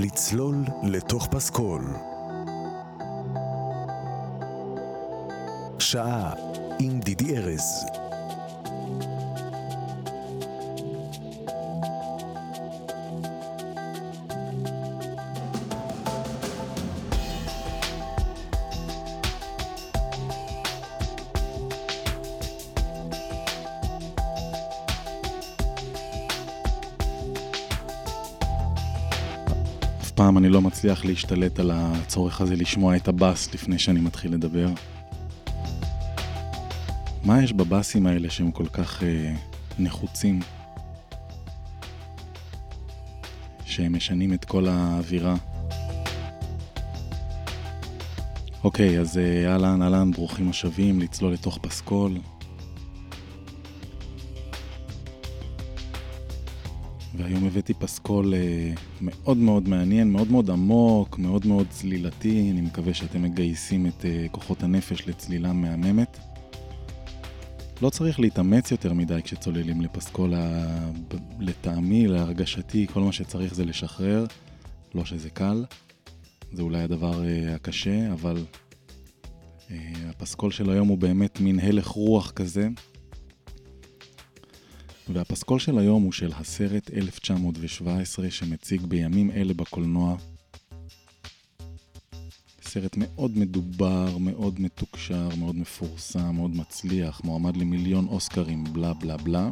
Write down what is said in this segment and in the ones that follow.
לצלול לתוך פסקול. שעה עם דידי ארז. פעם אני לא מצליח להשתלט על הצורך הזה לשמוע את הבאס לפני שאני מתחיל לדבר. מה יש בבאסים האלה שהם כל כך אה, נחוצים? שהם משנים את כל האווירה. אוקיי, אז אה, אהלן, אהלן, ברוכים השבים, לצלול לתוך פסקול. הבאתי פסקול אה, מאוד מאוד מעניין, מאוד מאוד עמוק, מאוד מאוד צלילתי. אני מקווה שאתם מגייסים את אה, כוחות הנפש לצלילה מהממת. לא צריך להתאמץ יותר מדי כשצוללים לפסקול, ה- לטעמי, להרגשתי, כל מה שצריך זה לשחרר. לא שזה קל, זה אולי הדבר אה, הקשה, אבל הפסקול של היום הוא באמת מין הלך רוח כזה. והפסקול של היום הוא של הסרט 1917 שמציג בימים אלה בקולנוע. סרט מאוד מדובר, מאוד מתוקשר, מאוד מפורסם, מאוד מצליח, מועמד למיליון אוסקרים, בלה בלה בלה.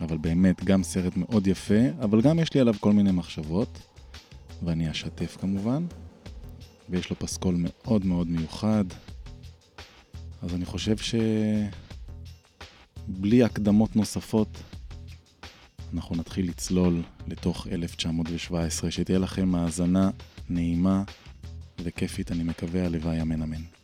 אבל באמת, גם סרט מאוד יפה, אבל גם יש לי עליו כל מיני מחשבות, ואני אשתף כמובן. ויש לו פסקול מאוד מאוד מיוחד. אז אני חושב ש... בלי הקדמות נוספות, אנחנו נתחיל לצלול לתוך 1917, שתהיה לכם האזנה נעימה וכיפית, אני מקווה, הלוואי אמן אמן.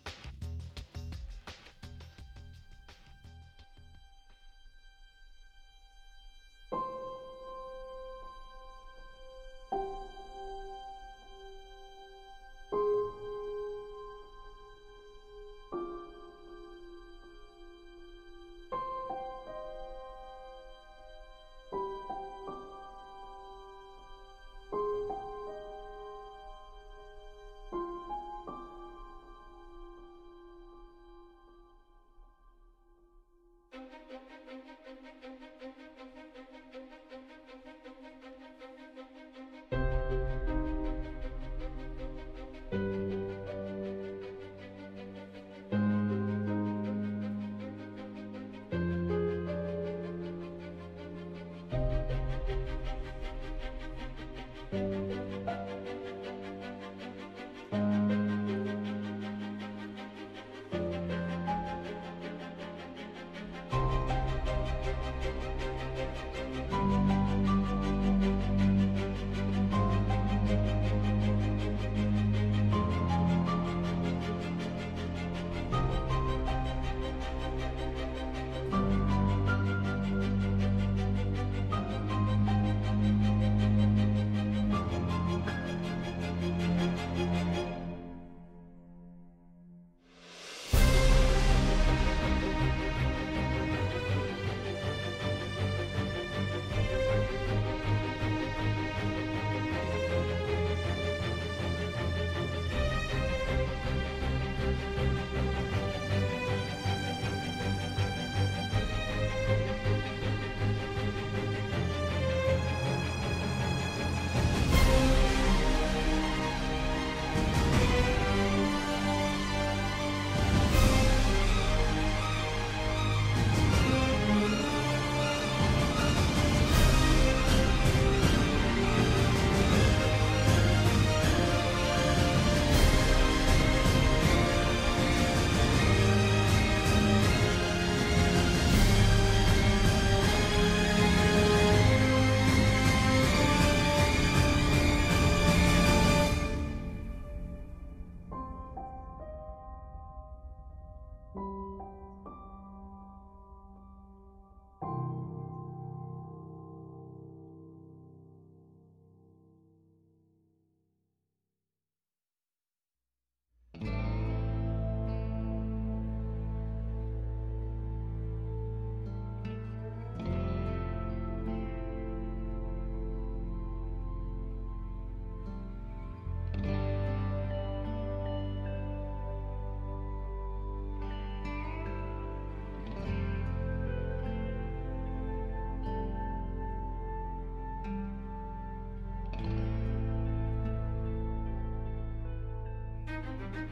Thank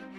you.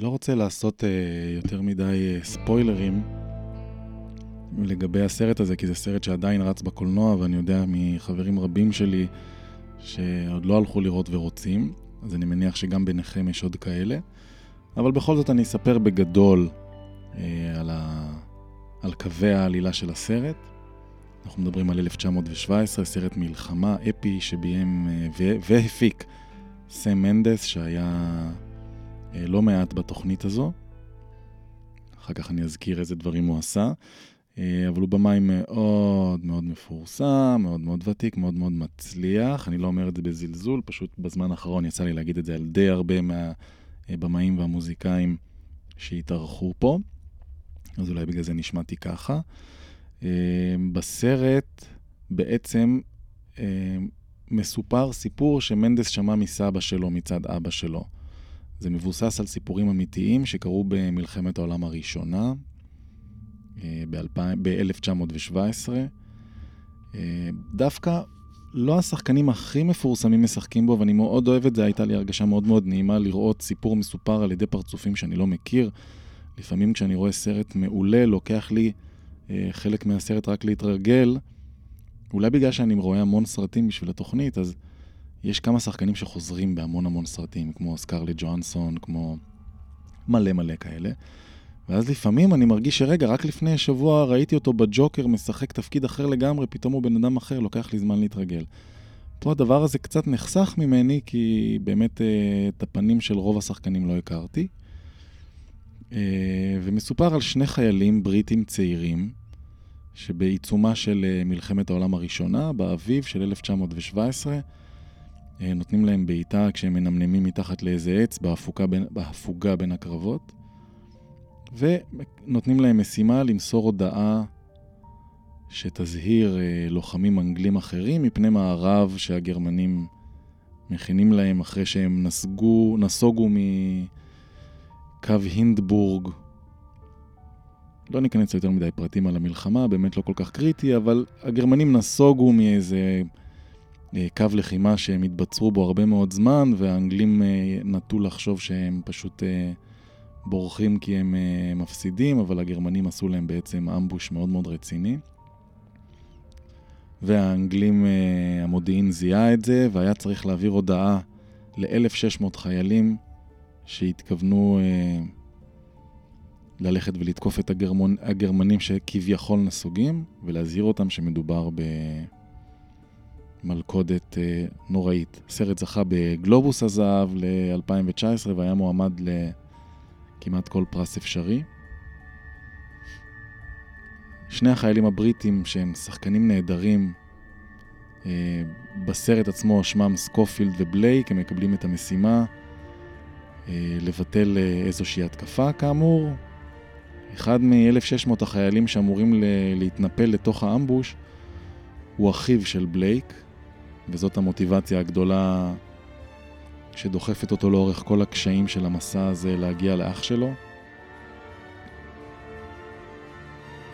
לא רוצה לעשות uh, יותר מדי uh, ספוילרים לגבי הסרט הזה, כי זה סרט שעדיין רץ בקולנוע, ואני יודע מחברים רבים שלי שעוד לא הלכו לראות ורוצים, אז אני מניח שגם ביניכם יש עוד כאלה. אבל בכל זאת אני אספר בגדול uh, על, ה... על קווי העלילה של הסרט. אנחנו מדברים על 1917, סרט מלחמה אפי שביים uh, והפיק סם מנדס, שהיה אה, לא מעט בתוכנית הזו. אחר כך אני אזכיר איזה דברים הוא עשה. אה, אבל הוא במאי מאוד מאוד מפורסם, מאוד מאוד ותיק, מאוד מאוד מצליח. אני לא אומר את זה בזלזול, פשוט בזמן האחרון יצא לי להגיד את זה על די הרבה מהבמאים והמוזיקאים שהתארחו פה. אז אולי בגלל זה נשמעתי ככה. אה, בסרט בעצם מסופר סיפור שמנדס שמע מסבא שלו מצד אבא שלו. זה מבוסס על סיפורים אמיתיים שקרו במלחמת העולם הראשונה, אה, ב-1917. אה, דווקא לא השחקנים הכי מפורסמים משחקים בו, ואני מאוד אוהב את זה, הייתה לי הרגשה מאוד מאוד נעימה לראות סיפור מסופר על ידי פרצופים שאני לא מכיר. לפעמים כשאני רואה סרט מעולה, לוקח לי אה, חלק מהסרט רק להתרגל. אולי בגלל שאני רואה המון סרטים בשביל התוכנית, אז יש כמה שחקנים שחוזרים בהמון המון סרטים, כמו סקרלי ג'ואנסון, כמו מלא מלא כאלה. ואז לפעמים אני מרגיש שרגע, רק לפני שבוע ראיתי אותו בג'וקר משחק תפקיד אחר לגמרי, פתאום הוא בן אדם אחר, לוקח לי זמן להתרגל. פה הדבר הזה קצת נחסך ממני, כי באמת אה, את הפנים של רוב השחקנים לא הכרתי. אה, ומסופר על שני חיילים בריטים צעירים, שבעיצומה של אה, מלחמת העולם הראשונה, באביב של 1917, אה, נותנים להם בעיטה כשהם מנמנמים מתחת לאיזה עץ בהפוגה בין, בהפוגה בין הקרבות, ונותנים להם משימה למסור הודעה שתזהיר אה, לוחמים אנגלים אחרים מפני מערב שהגרמנים מכינים להם אחרי שהם נסגו, נסוגו מקו הינדבורג. לא ניכנס יותר מדי פרטים על המלחמה, באמת לא כל כך קריטי, אבל הגרמנים נסוגו מאיזה אה, קו לחימה שהם התבצרו בו הרבה מאוד זמן, והאנגלים אה, נטו לחשוב שהם פשוט אה, בורחים כי הם מפסידים, אבל הגרמנים עשו להם בעצם אמבוש מאוד מאוד רציני. והאנגלים, המודיעין זיהה את זה, והיה צריך להעביר הודעה ל-1,600 חיילים שהתכוונו ללכת ולתקוף את הגרמון, הגרמנים שכביכול נסוגים, ולהזהיר אותם שמדובר ב... מלכודת אה, נוראית. הסרט זכה בגלובוס הזהב ל-2019 והיה מועמד לכמעט כל פרס אפשרי. שני החיילים הבריטים שהם שחקנים נהדרים, אה, בסרט עצמו שמם סקופילד ובלייק, הם מקבלים את המשימה אה, לבטל אה, איזושהי התקפה כאמור. אחד מ-1600 החיילים שאמורים להתנפל לתוך האמבוש הוא אחיו של בלייק, וזאת המוטיבציה הגדולה שדוחפת אותו לאורך כל הקשיים של המסע הזה להגיע לאח שלו.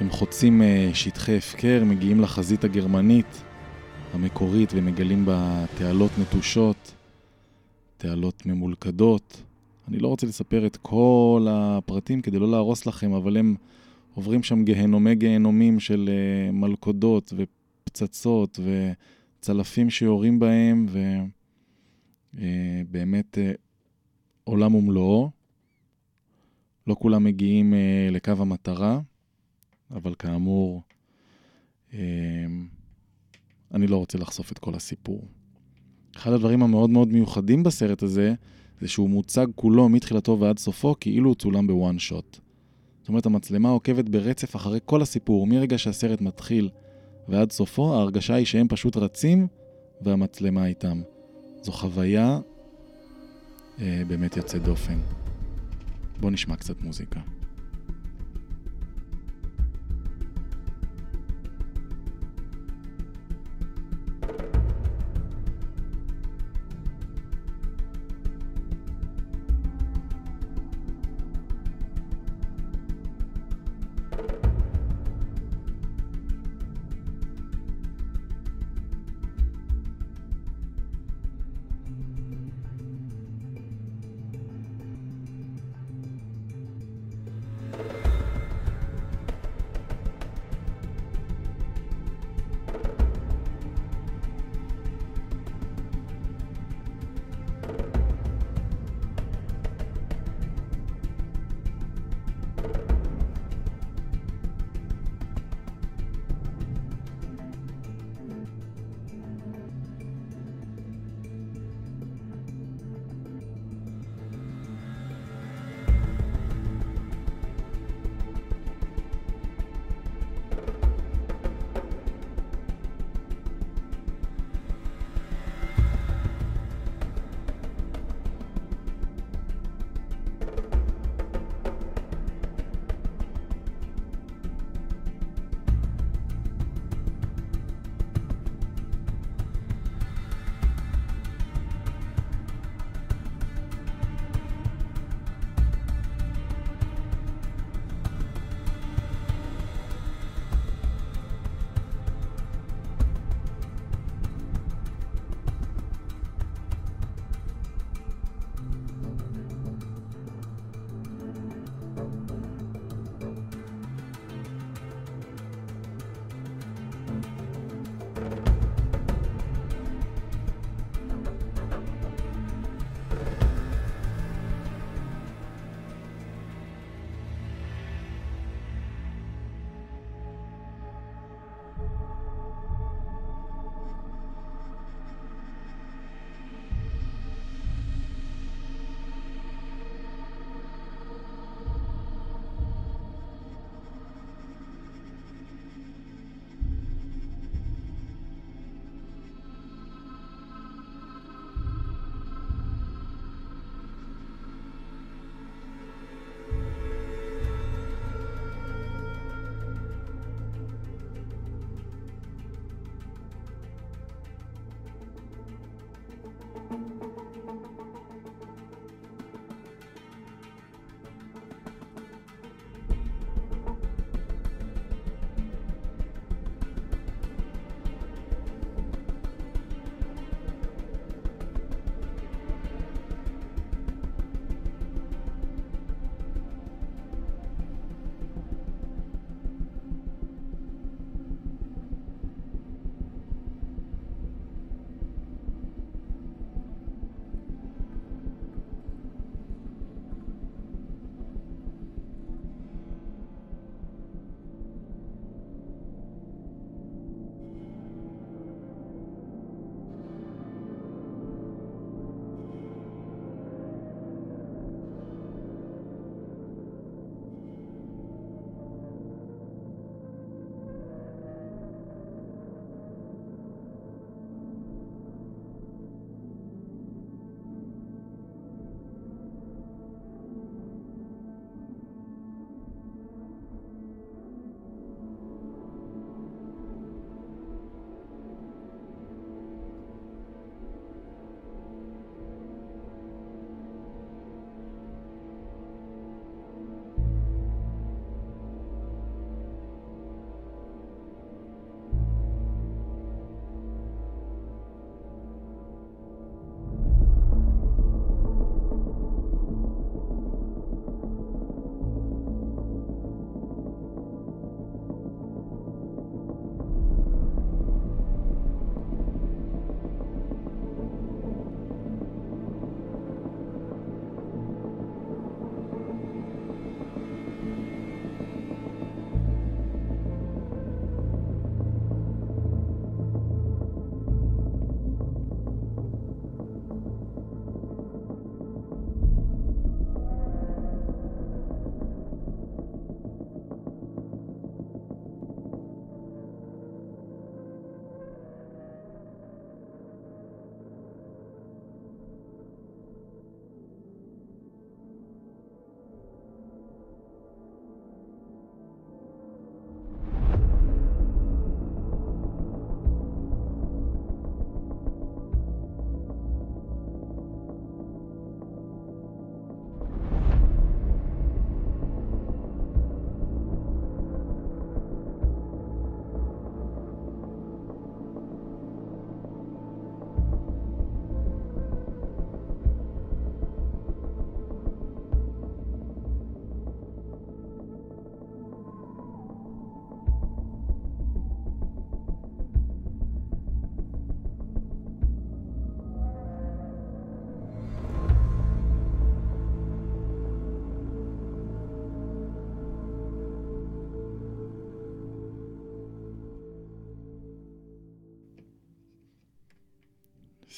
הם חוצים שטחי הפקר, מגיעים לחזית הגרמנית המקורית ומגלים בה תעלות נטושות, תעלות ממולכדות. אני לא רוצה לספר את כל הפרטים כדי לא להרוס לכם, אבל הם עוברים שם גהנומי גהנומים של אה, מלכודות ופצצות וצלפים שיורים בהם, ובאמת אה, אה, עולם ומלואו. לא כולם מגיעים לקו המטרה, אבל כאמור, אני לא רוצה לחשוף את כל הסיפור. אחד הדברים המאוד מאוד מיוחדים בסרט הזה, זה שהוא מוצג כולו מתחילתו ועד סופו כאילו הוא צולם בוואן שוט. זאת אומרת, המצלמה עוקבת ברצף אחרי כל הסיפור, מרגע שהסרט מתחיל ועד סופו, ההרגשה היא שהם פשוט רצים והמצלמה איתם. זו חוויה אה, באמת יוצאת דופן. בואו נשמע קצת מוזיקה.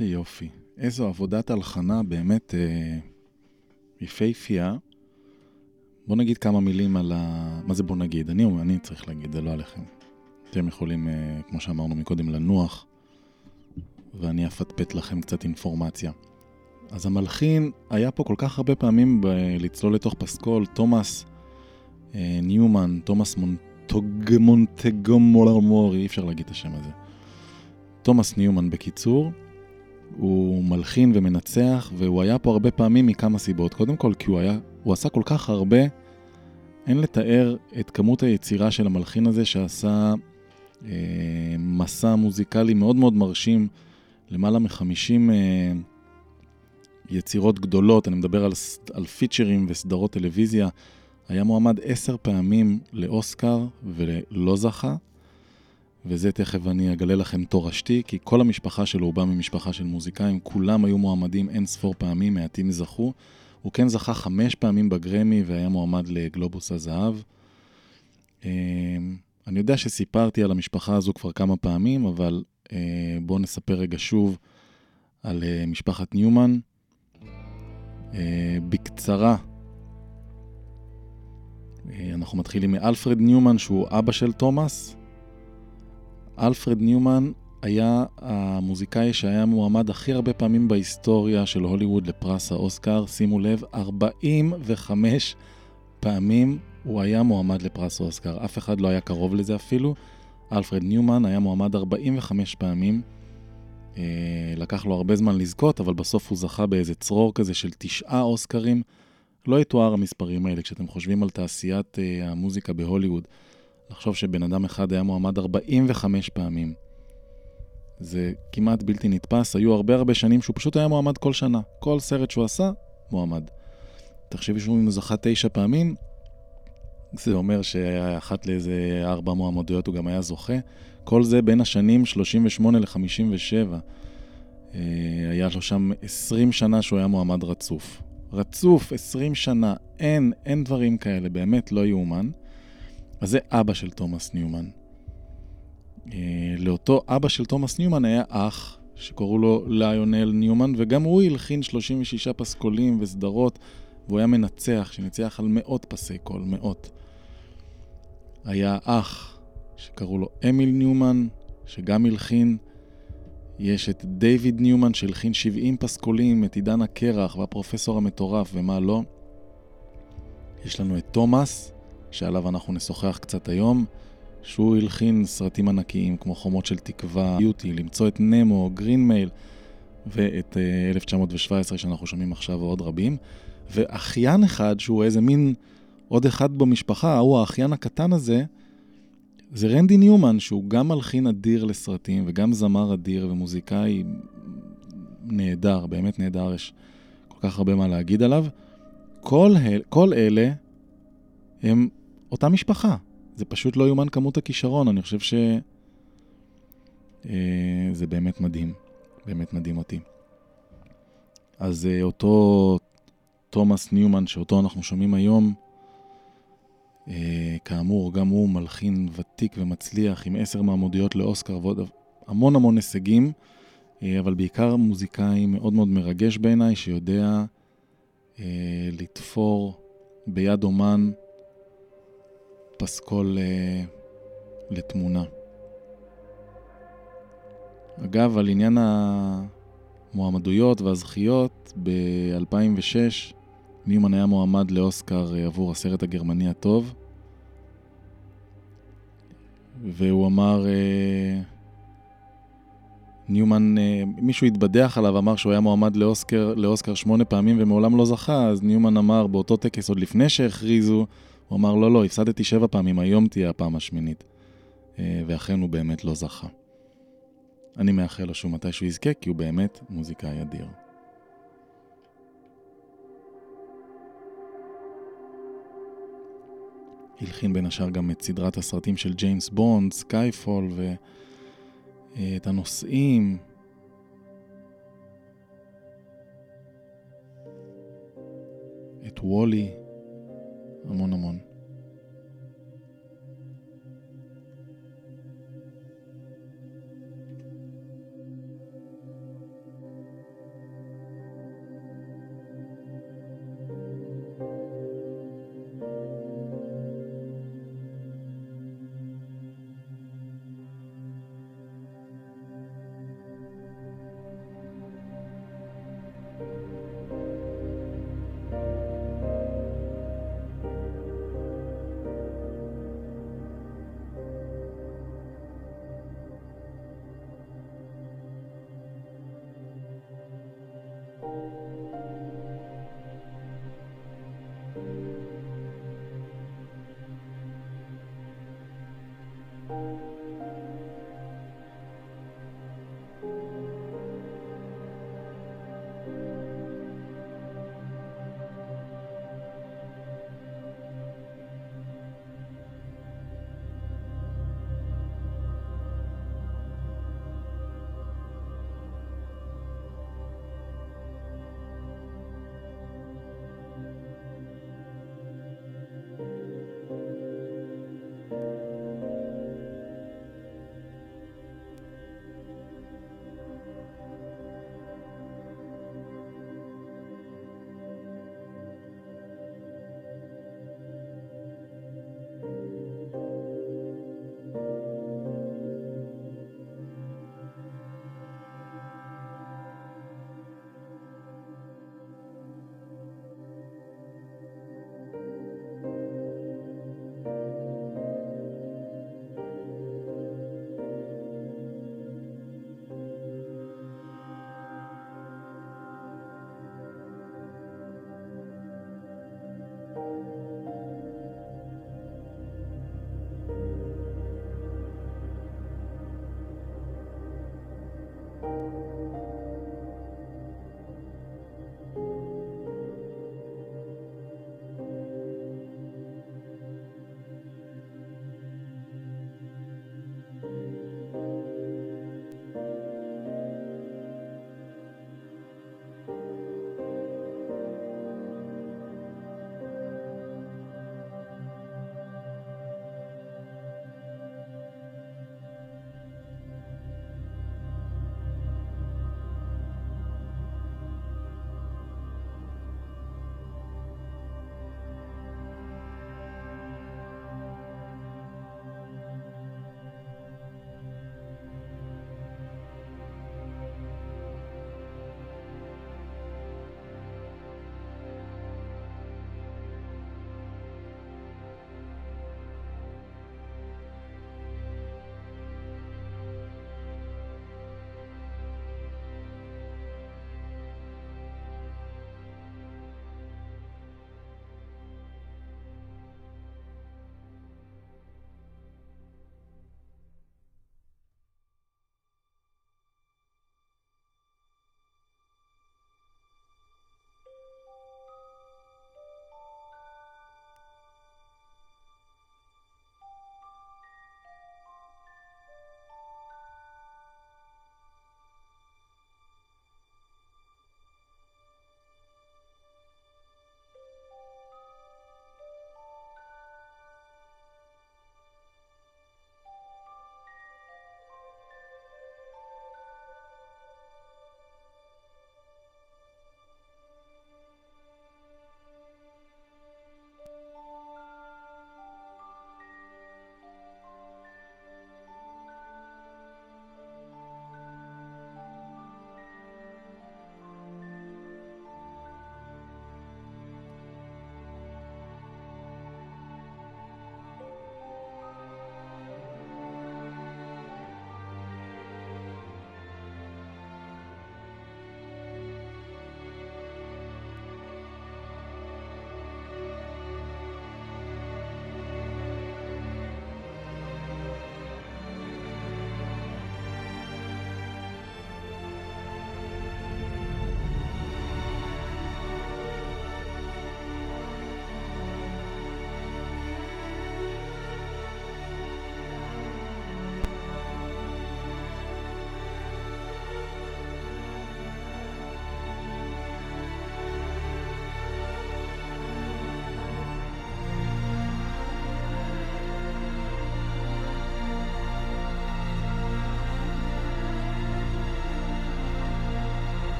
איזה יופי. איזו עבודת הלחנה באמת אה, יפהפייה. בוא נגיד כמה מילים על ה... מה זה בוא נגיד? אני, אני צריך להגיד, זה לא עליכם. אתם יכולים, אה, כמו שאמרנו מקודם, לנוח, ואני אפטפט לכם קצת אינפורמציה. אז המלחין היה פה כל כך הרבה פעמים ב- לצלול לתוך פסקול, תומאס אה, ניומן, תומאס מונטוג... מונטגומורמורי, אי אפשר להגיד את השם הזה. תומאס ניומן בקיצור, הוא מלחין ומנצח, והוא היה פה הרבה פעמים מכמה סיבות. קודם כל, כי הוא היה, הוא עשה כל כך הרבה, אין לתאר את כמות היצירה של המלחין הזה שעשה אה, מסע מוזיקלי מאוד מאוד מרשים, למעלה מחמישים אה, יצירות גדולות, אני מדבר על, על פיצ'רים וסדרות טלוויזיה. היה מועמד עשר פעמים לאוסקר ולא זכה. וזה תכף אני אגלה לכם תורשתי, כי כל המשפחה שלו, הוא בא ממשפחה של מוזיקאים, כולם היו מועמדים אין ספור פעמים, מעטים זכו. הוא כן זכה חמש פעמים בגרמי והיה מועמד לגלובוס הזהב. אמ, אני יודע שסיפרתי על המשפחה הזו כבר כמה פעמים, אבל אה, בואו נספר רגע שוב על אה, משפחת ניומן. אה, בקצרה, אנחנו מתחילים מאלפרד ניומן, שהוא אבא של תומאס. אלפרד ניומן היה המוזיקאי שהיה מועמד הכי הרבה פעמים בהיסטוריה של הוליווד לפרס האוסקר. שימו לב, 45 פעמים הוא היה מועמד לפרס האוסקר. אף אחד לא היה קרוב לזה אפילו. אלפרד ניומן היה מועמד 45 פעמים. אה, לקח לו הרבה זמן לזכות, אבל בסוף הוא זכה באיזה צרור כזה של תשעה אוסקרים. לא יתואר המספרים האלה כשאתם חושבים על תעשיית אה, המוזיקה בהוליווד. לחשוב שבן אדם אחד היה מועמד 45 פעמים. זה כמעט בלתי נתפס, היו הרבה הרבה שנים שהוא פשוט היה מועמד כל שנה. כל סרט שהוא עשה, מועמד. תחשבי שהוא זכה תשע פעמים, זה אומר שהיה אחת לאיזה ארבע מועמדויות הוא גם היה זוכה. כל זה בין השנים 38 ל-57. אה, היה לו שם 20 שנה שהוא היה מועמד רצוף. רצוף, 20 שנה, אין, אין דברים כאלה, באמת לא יאומן. אז זה אבא של תומאס ניומן. אה, לאותו אבא של תומאס ניומן היה אח, שקראו לו ליונל ניומן, וגם הוא הלחין 36 פסקולים וסדרות, והוא היה מנצח, שניצח על מאות פסי קול, מאות. היה אח, שקראו לו אמיל ניומן, שגם הלחין. יש את דיוויד ניומן שהלחין 70 פסקולים, את עידן הקרח והפרופסור המטורף ומה לא. יש לנו את תומאס, שעליו אנחנו נשוחח קצת היום, שהוא הלחין סרטים ענקיים כמו חומות של תקווה, ביוטי, למצוא את נמו, גרין מייל ואת uh, 1917 שאנחנו שומעים עכשיו ועוד רבים. ואחיין אחד, שהוא איזה מין עוד אחד במשפחה, הוא האחיין הקטן הזה, זה רנדי ניומן, שהוא גם מלחין אדיר לסרטים וגם זמר אדיר ומוזיקאי נהדר, באמת נהדר, יש כל כך הרבה מה להגיד עליו. כל, כל אלה הם אותה משפחה. זה פשוט לא יאומן כמות הכישרון, אני חושב שזה אה, באמת מדהים, באמת מדהים אותי. אז אה, אותו תומאס ניומן, שאותו אנחנו שומעים היום, אה, כאמור, גם הוא מלחין ותיק ומצליח עם עשר מעמודיות לאוסקר ועוד המון המון הישגים, אבל בעיקר מוזיקאי מאוד מאוד מרגש בעיניי, שיודע לתפור ביד אומן פסקול אה, לתמונה. אגב, על עניין המועמדויות והזכיות, ב-2006 ניומן היה מועמד לאוסקר אה, עבור הסרט הגרמני הטוב, והוא אמר, אה, ניומן, אה, מישהו התבדח עליו, אמר שהוא היה מועמד לאוסקר, לאוסקר שמונה פעמים ומעולם לא זכה, אז ניומן אמר באותו טקס, עוד לפני שהכריזו, הוא אמר, לא, לא, הפסדתי שבע פעמים, היום תהיה הפעם השמינית. אה, ואכן הוא באמת לא זכה. אני מאחל לו שהוא מתישהו יזכה, כי הוא באמת מוזיקאי אדיר. הלחין בין השאר גם את סדרת הסרטים של ג'יימס בונד, סקייפול ואת הנושאים. את WALL-E. המון המון.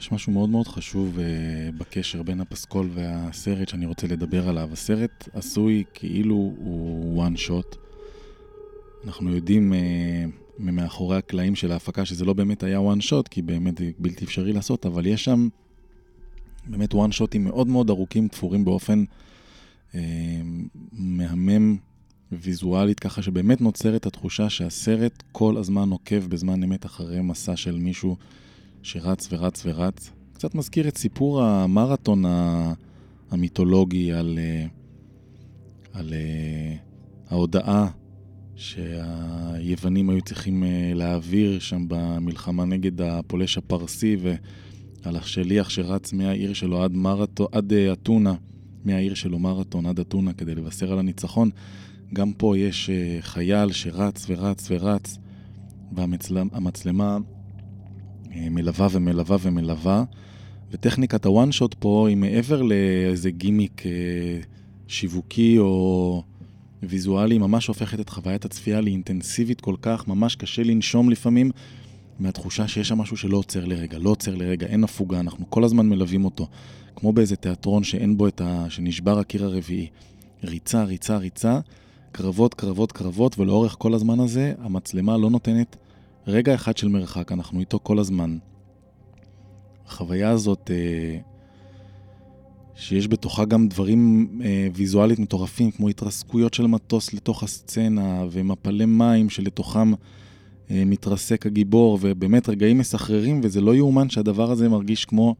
יש משהו מאוד מאוד חשוב uh, בקשר בין הפסקול והסרט שאני רוצה לדבר עליו. הסרט עשוי כאילו הוא one shot. אנחנו יודעים uh, מאחורי הקלעים של ההפקה שזה לא באמת היה one shot, כי באמת זה בלתי אפשרי לעשות, אבל יש שם באמת one shotים מאוד מאוד ארוכים, תפורים באופן uh, מהמם ויזואלית, ככה שבאמת נוצרת התחושה שהסרט כל הזמן עוקב בזמן אמת אחרי מסע של מישהו שרץ ורץ ורץ. קצת מזכיר את סיפור המרתון המיתולוגי על, אה, על אה, ההודעה שהיוונים היו צריכים אה, להעביר שם במלחמה נגד הפולש הפרסי ועל השליח שרץ מהעיר שלו עד, עד אתונה, מהעיר שלו מרתון עד אתונה כדי לבשר על הניצחון. גם פה יש חייל שרץ ורץ ורץ והמצלמה מלווה ומלווה ומלווה, וטכניקת הוואן שוט פה היא מעבר לאיזה גימיק אה, שיווקי או ויזואלי, ממש הופכת את חוויית הצפייה לאינטנסיבית כל כך, ממש קשה לנשום לפעמים מהתחושה שיש שם משהו שלא עוצר לרגע, לא עוצר לרגע, אין הפוגה, אנחנו כל הזמן מלווים אותו, כמו באיזה תיאטרון שאין בו את ה... שנשבר הקיר הרביעי. ריצה, ריצה, ריצה, קרבות, קרבות, קרבות, ולאורך כל הזמן הזה המצלמה לא נותנת רגע אחד של מרחק, אנחנו איתו כל הזמן. החוויה הזאת, אה, שיש בתוכה גם דברים אה, ויזואלית מטורפים, כמו התרסקויות של מטוס לתוך הסצנה, ומפלי מים שלתוכם אה, מתרסק הגיבור, ובאמת רגעים מסחררים, וזה לא יאומן שהדבר הזה מרגיש כמו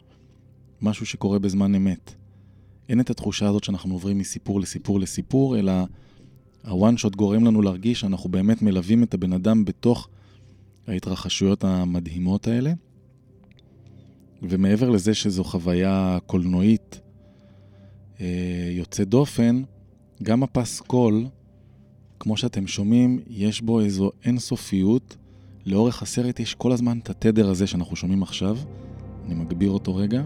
משהו שקורה בזמן אמת. אין את התחושה הזאת שאנחנו עוברים מסיפור לסיפור לסיפור, אלא הוואן שוט גורם לנו להרגיש שאנחנו באמת מלווים את הבן אדם בתוך ההתרחשויות המדהימות האלה. ומעבר לזה שזו חוויה קולנועית אה, יוצאת דופן, גם הפסקול, כמו שאתם שומעים, יש בו איזו אינסופיות. לאורך הסרט יש כל הזמן את התדר הזה שאנחנו שומעים עכשיו, אני מגביר אותו רגע,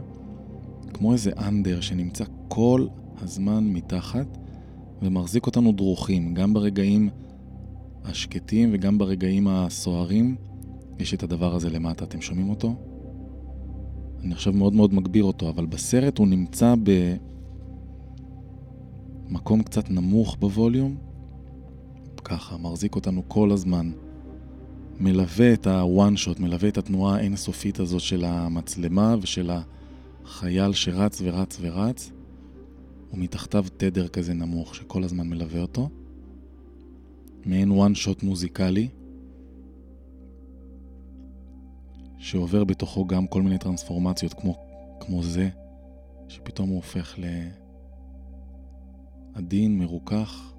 כמו איזה אנדר שנמצא כל הזמן מתחת ומחזיק אותנו דרוכים, גם ברגעים השקטים וגם ברגעים הסוערים. יש את הדבר הזה למטה, אתם שומעים אותו? אני עכשיו מאוד מאוד מגביר אותו, אבל בסרט הוא נמצא במקום קצת נמוך בווליום, ככה, מחזיק אותנו כל הזמן. מלווה את ה-one shot, מלווה את התנועה האינסופית הזאת של המצלמה ושל החייל שרץ ורץ ורץ, ומתחתיו תדר כזה נמוך שכל הזמן מלווה אותו. מעין one shot מוזיקלי. שעובר בתוכו גם כל מיני טרנספורמציות כמו, כמו זה, שפתאום הוא הופך לעדין, מרוכך.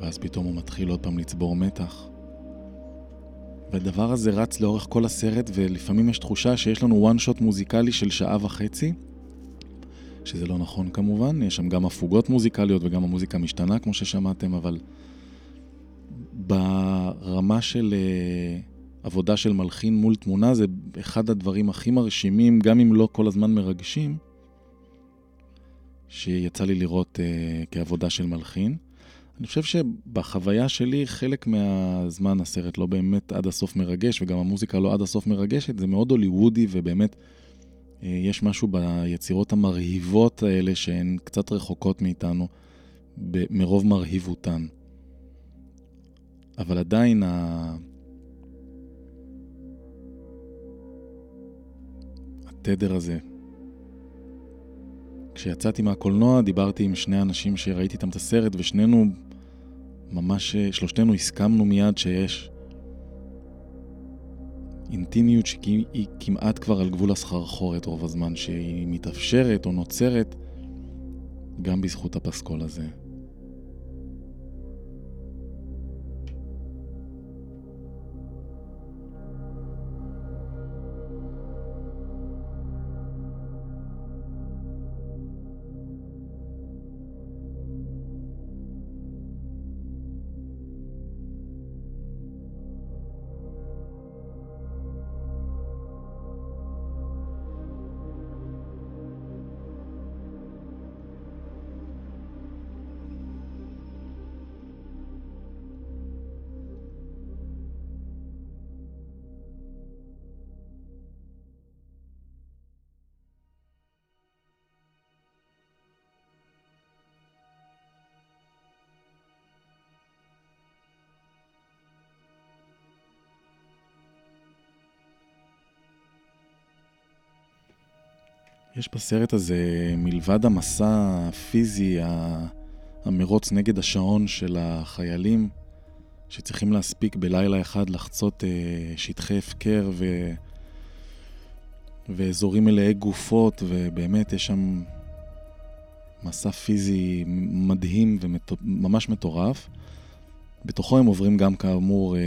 ואז פתאום הוא מתחיל עוד פעם לצבור מתח. והדבר הזה רץ לאורך כל הסרט, ולפעמים יש תחושה שיש לנו one shot מוזיקלי של שעה וחצי, שזה לא נכון כמובן, יש שם גם הפוגות מוזיקליות וגם המוזיקה משתנה כמו ששמעתם, אבל ברמה של uh, עבודה של מלחין מול תמונה זה אחד הדברים הכי מרשימים, גם אם לא כל הזמן מרגשים, שיצא לי לראות uh, כעבודה של מלחין. אני חושב שבחוויה שלי חלק מהזמן הסרט לא באמת עד הסוף מרגש וגם המוזיקה לא עד הסוף מרגשת, זה מאוד הוליוודי ובאמת אה, יש משהו ביצירות המרהיבות האלה שהן קצת רחוקות מאיתנו מרוב מרהיבותן. אבל עדיין ה... התדר הזה. כשיצאתי מהקולנוע דיברתי עם שני אנשים שראיתי איתם את הסרט ושנינו ממש, שלושתנו הסכמנו מיד שיש אינטימיות שהיא כמעט כבר על גבול הסחרחורת רוב הזמן, שהיא מתאפשרת או נוצרת גם בזכות הפסקול הזה. יש בסרט הזה, מלבד המסע הפיזי, המרוץ נגד השעון של החיילים, שצריכים להספיק בלילה אחד לחצות אה, שטחי הפקר ו... ואזורים מלאי גופות, ובאמת יש שם מסע פיזי מדהים וממש מטורף. בתוכו הם עוברים גם כאמור אה,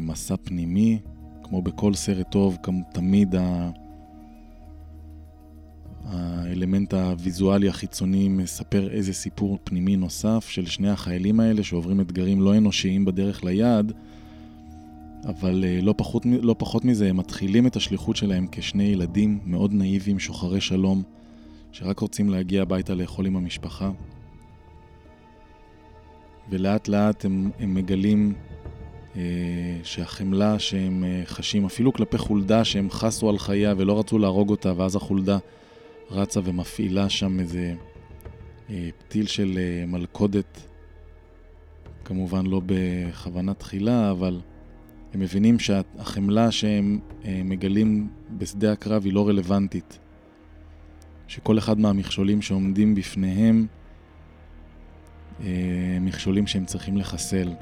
מסע פנימי, כמו בכל סרט טוב, כמו תמיד ה... האלמנט הוויזואלי החיצוני מספר איזה סיפור פנימי נוסף של שני החיילים האלה שעוברים אתגרים לא אנושיים בדרך ליעד, אבל אה, לא פחות, לא פחות מזה, הם מתחילים את השליחות שלהם כשני ילדים מאוד נאיביים, שוחרי שלום, שרק רוצים להגיע הביתה לאכול עם המשפחה. ולאט לאט הם, הם מגלים אה, שהחמלה שהם אה, חשים, אפילו כלפי חולדה שהם חסו על חייה ולא רצו להרוג אותה, ואז החולדה רצה ומפעילה שם איזה אה, פתיל של אה, מלכודת, כמובן לא בכוונה תחילה, אבל הם מבינים שהחמלה שהם אה, מגלים בשדה הקרב היא לא רלוונטית. שכל אחד מהמכשולים שעומדים בפניהם אה, מכשולים שהם צריכים לחסל.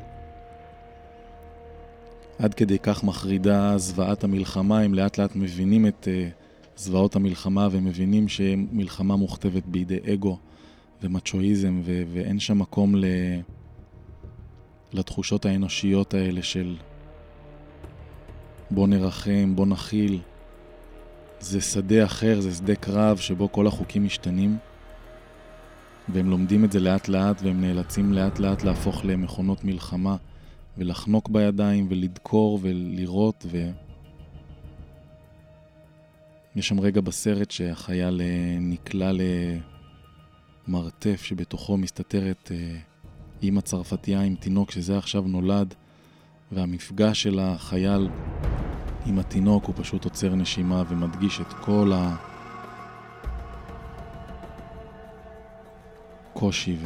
עד כדי כך מחרידה זוועת המלחמה, הם לאט לאט מבינים את אה, זוועות המלחמה ומבינים שמלחמה מוכתבת בידי אגו ומצ'ואיזם ו- ואין שם מקום ל... לתחושות האנושיות האלה של בוא נרחם, בוא נכיל. זה שדה אחר, זה שדה קרב שבו כל החוקים משתנים. והם לומדים את זה לאט לאט והם נאלצים לאט לאט להפוך למכונות מלחמה ולחנוק בידיים ולדקור ולירות ו... יש שם רגע בסרט שהחייל אה, נקלע למרתף שבתוכו מסתתרת אה, אימא צרפתייה עם תינוק שזה עכשיו נולד והמפגש של החייל עם התינוק הוא פשוט עוצר נשימה ומדגיש את כל ה... הקושי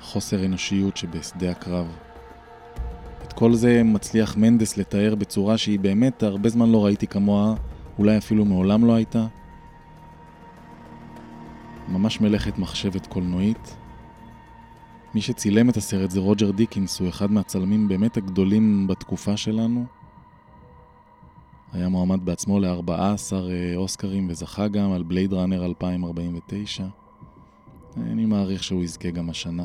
והחוסר אנושיות שבשדה הקרב. את כל זה מצליח מנדס לתאר בצורה שהיא באמת הרבה זמן לא ראיתי כמוה, אולי אפילו מעולם לא הייתה. ממש מלאכת מחשבת קולנועית. מי שצילם את הסרט זה רוג'ר דיקינס, הוא אחד מהצלמים באמת הגדולים בתקופה שלנו. היה מועמד בעצמו ל-14 אה, אוסקרים וזכה גם על בלייד ראנר 2049. אני מעריך שהוא יזכה גם השנה.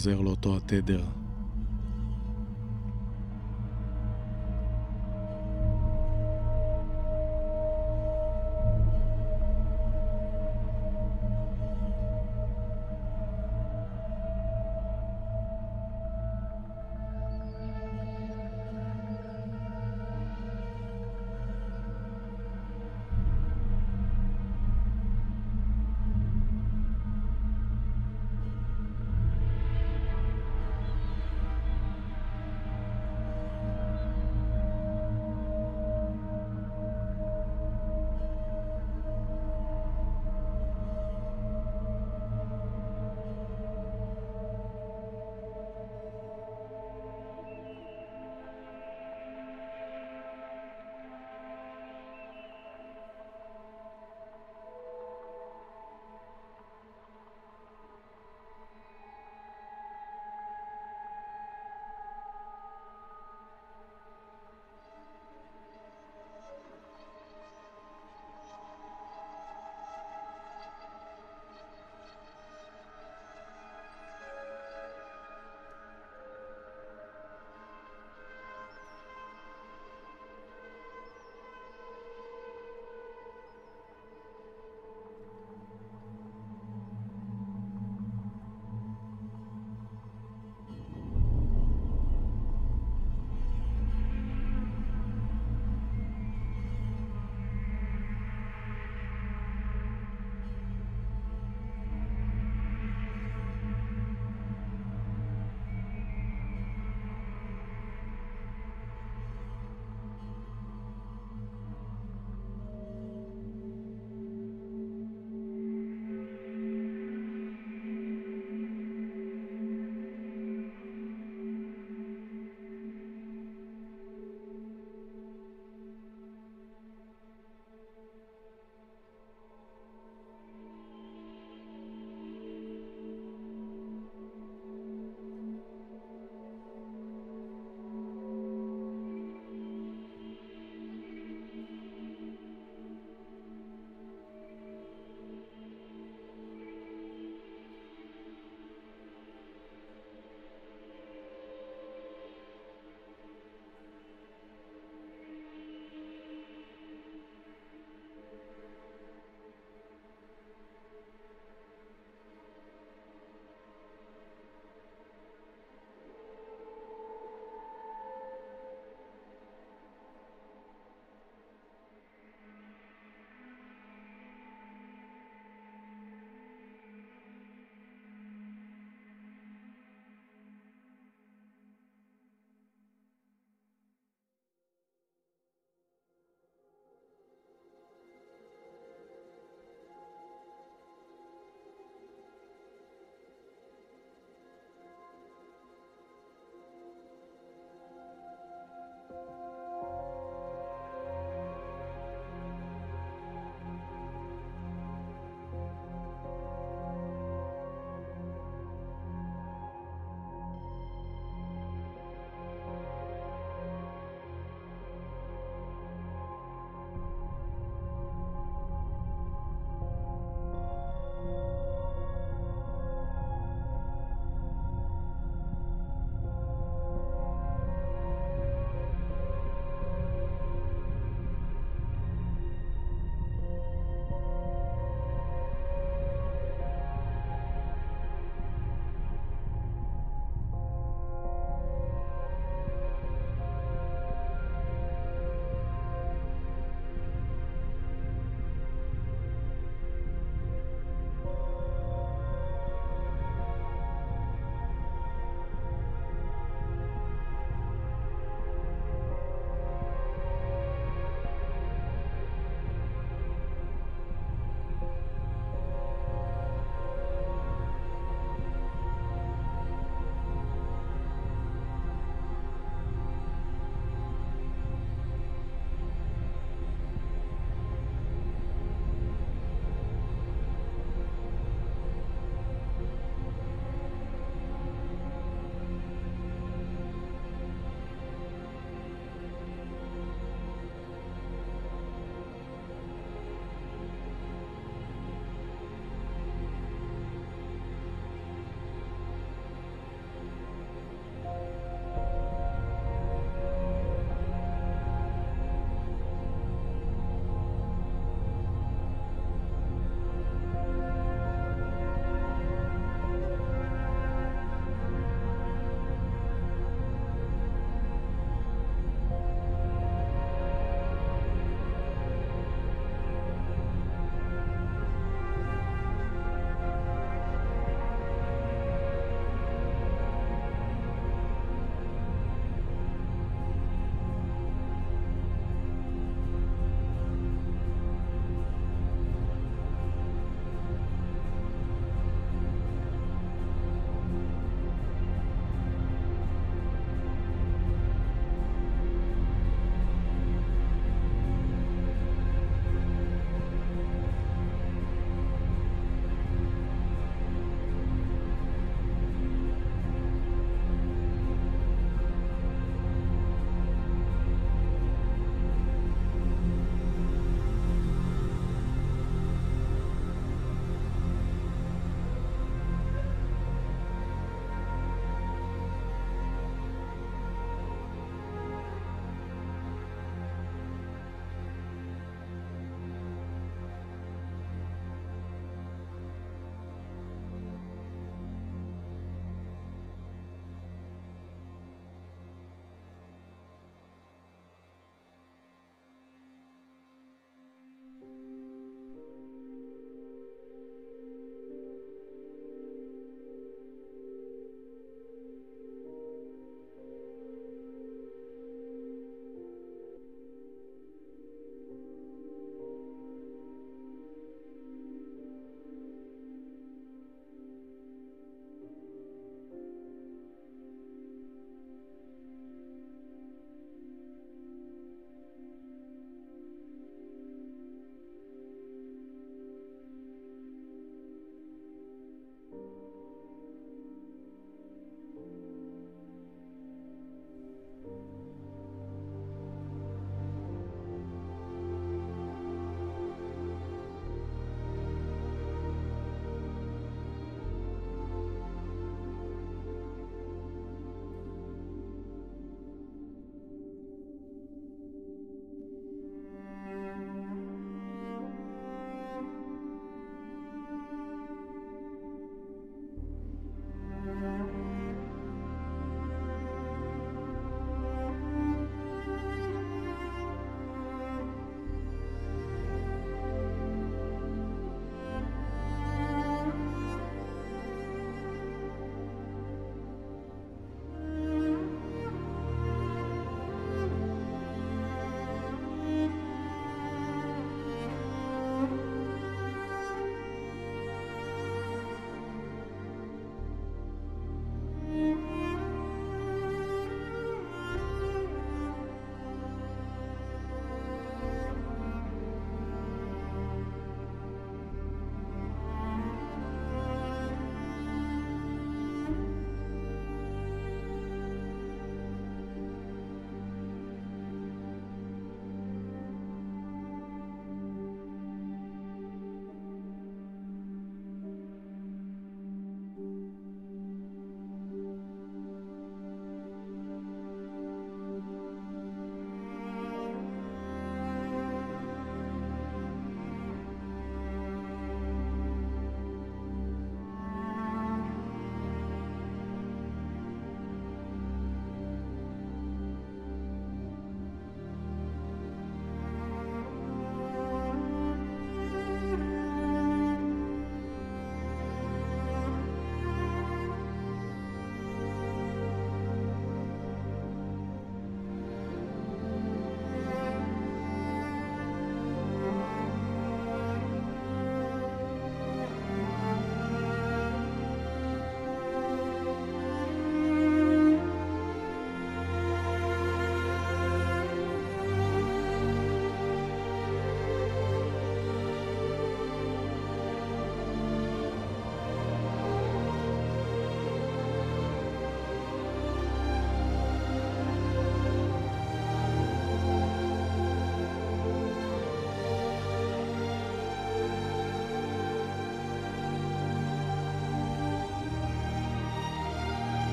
חוזר לאותו התדר.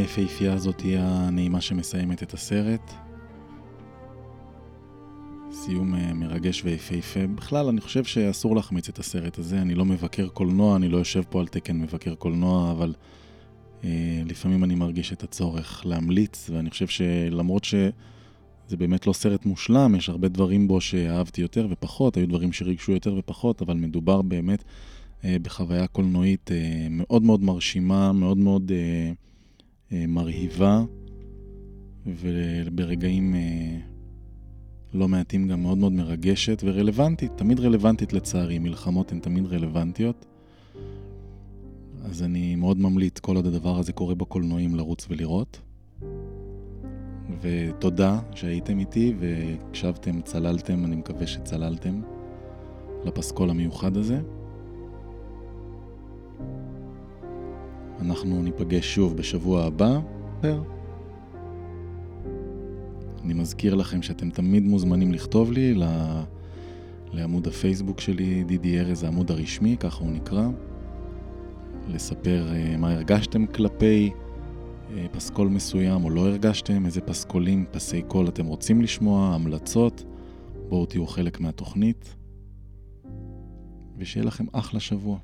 היפהפייה הזאת תהיה הנעימה שמסיימת את הסרט. סיום אה, מרגש ויפהפה. בכלל, אני חושב שאסור להחמיץ את הסרט הזה. אני לא מבקר קולנוע, אני לא יושב פה על תקן מבקר קולנוע, אבל אה, לפעמים אני מרגיש את הצורך להמליץ, ואני חושב שלמרות שזה באמת לא סרט מושלם, יש הרבה דברים בו שאהבתי יותר ופחות, היו דברים שריגשו יותר ופחות, אבל מדובר באמת אה, בחוויה קולנועית אה, מאוד מאוד מרשימה, מאוד מאוד אה, מרהיבה, וברגעים... אה, לא מעטים גם מאוד מאוד מרגשת ורלוונטית, תמיד רלוונטית לצערי, מלחמות הן תמיד רלוונטיות. אז אני מאוד ממליץ, כל עוד הדבר הזה קורה בקולנועים, לרוץ ולראות. ותודה שהייתם איתי והקשבתם, צללתם, אני מקווה שצללתם לפסקול המיוחד הזה. אנחנו ניפגש שוב בשבוע הבא. אני מזכיר לכם שאתם תמיד מוזמנים לכתוב לי לעמוד הפייסבוק שלי, דידי ארז, העמוד הרשמי, ככה הוא נקרא. לספר uh, מה הרגשתם כלפי uh, פסקול מסוים או לא הרגשתם, איזה פסקולים, פסי קול אתם רוצים לשמוע, המלצות. בואו תהיו חלק מהתוכנית, ושיהיה לכם אחלה שבוע.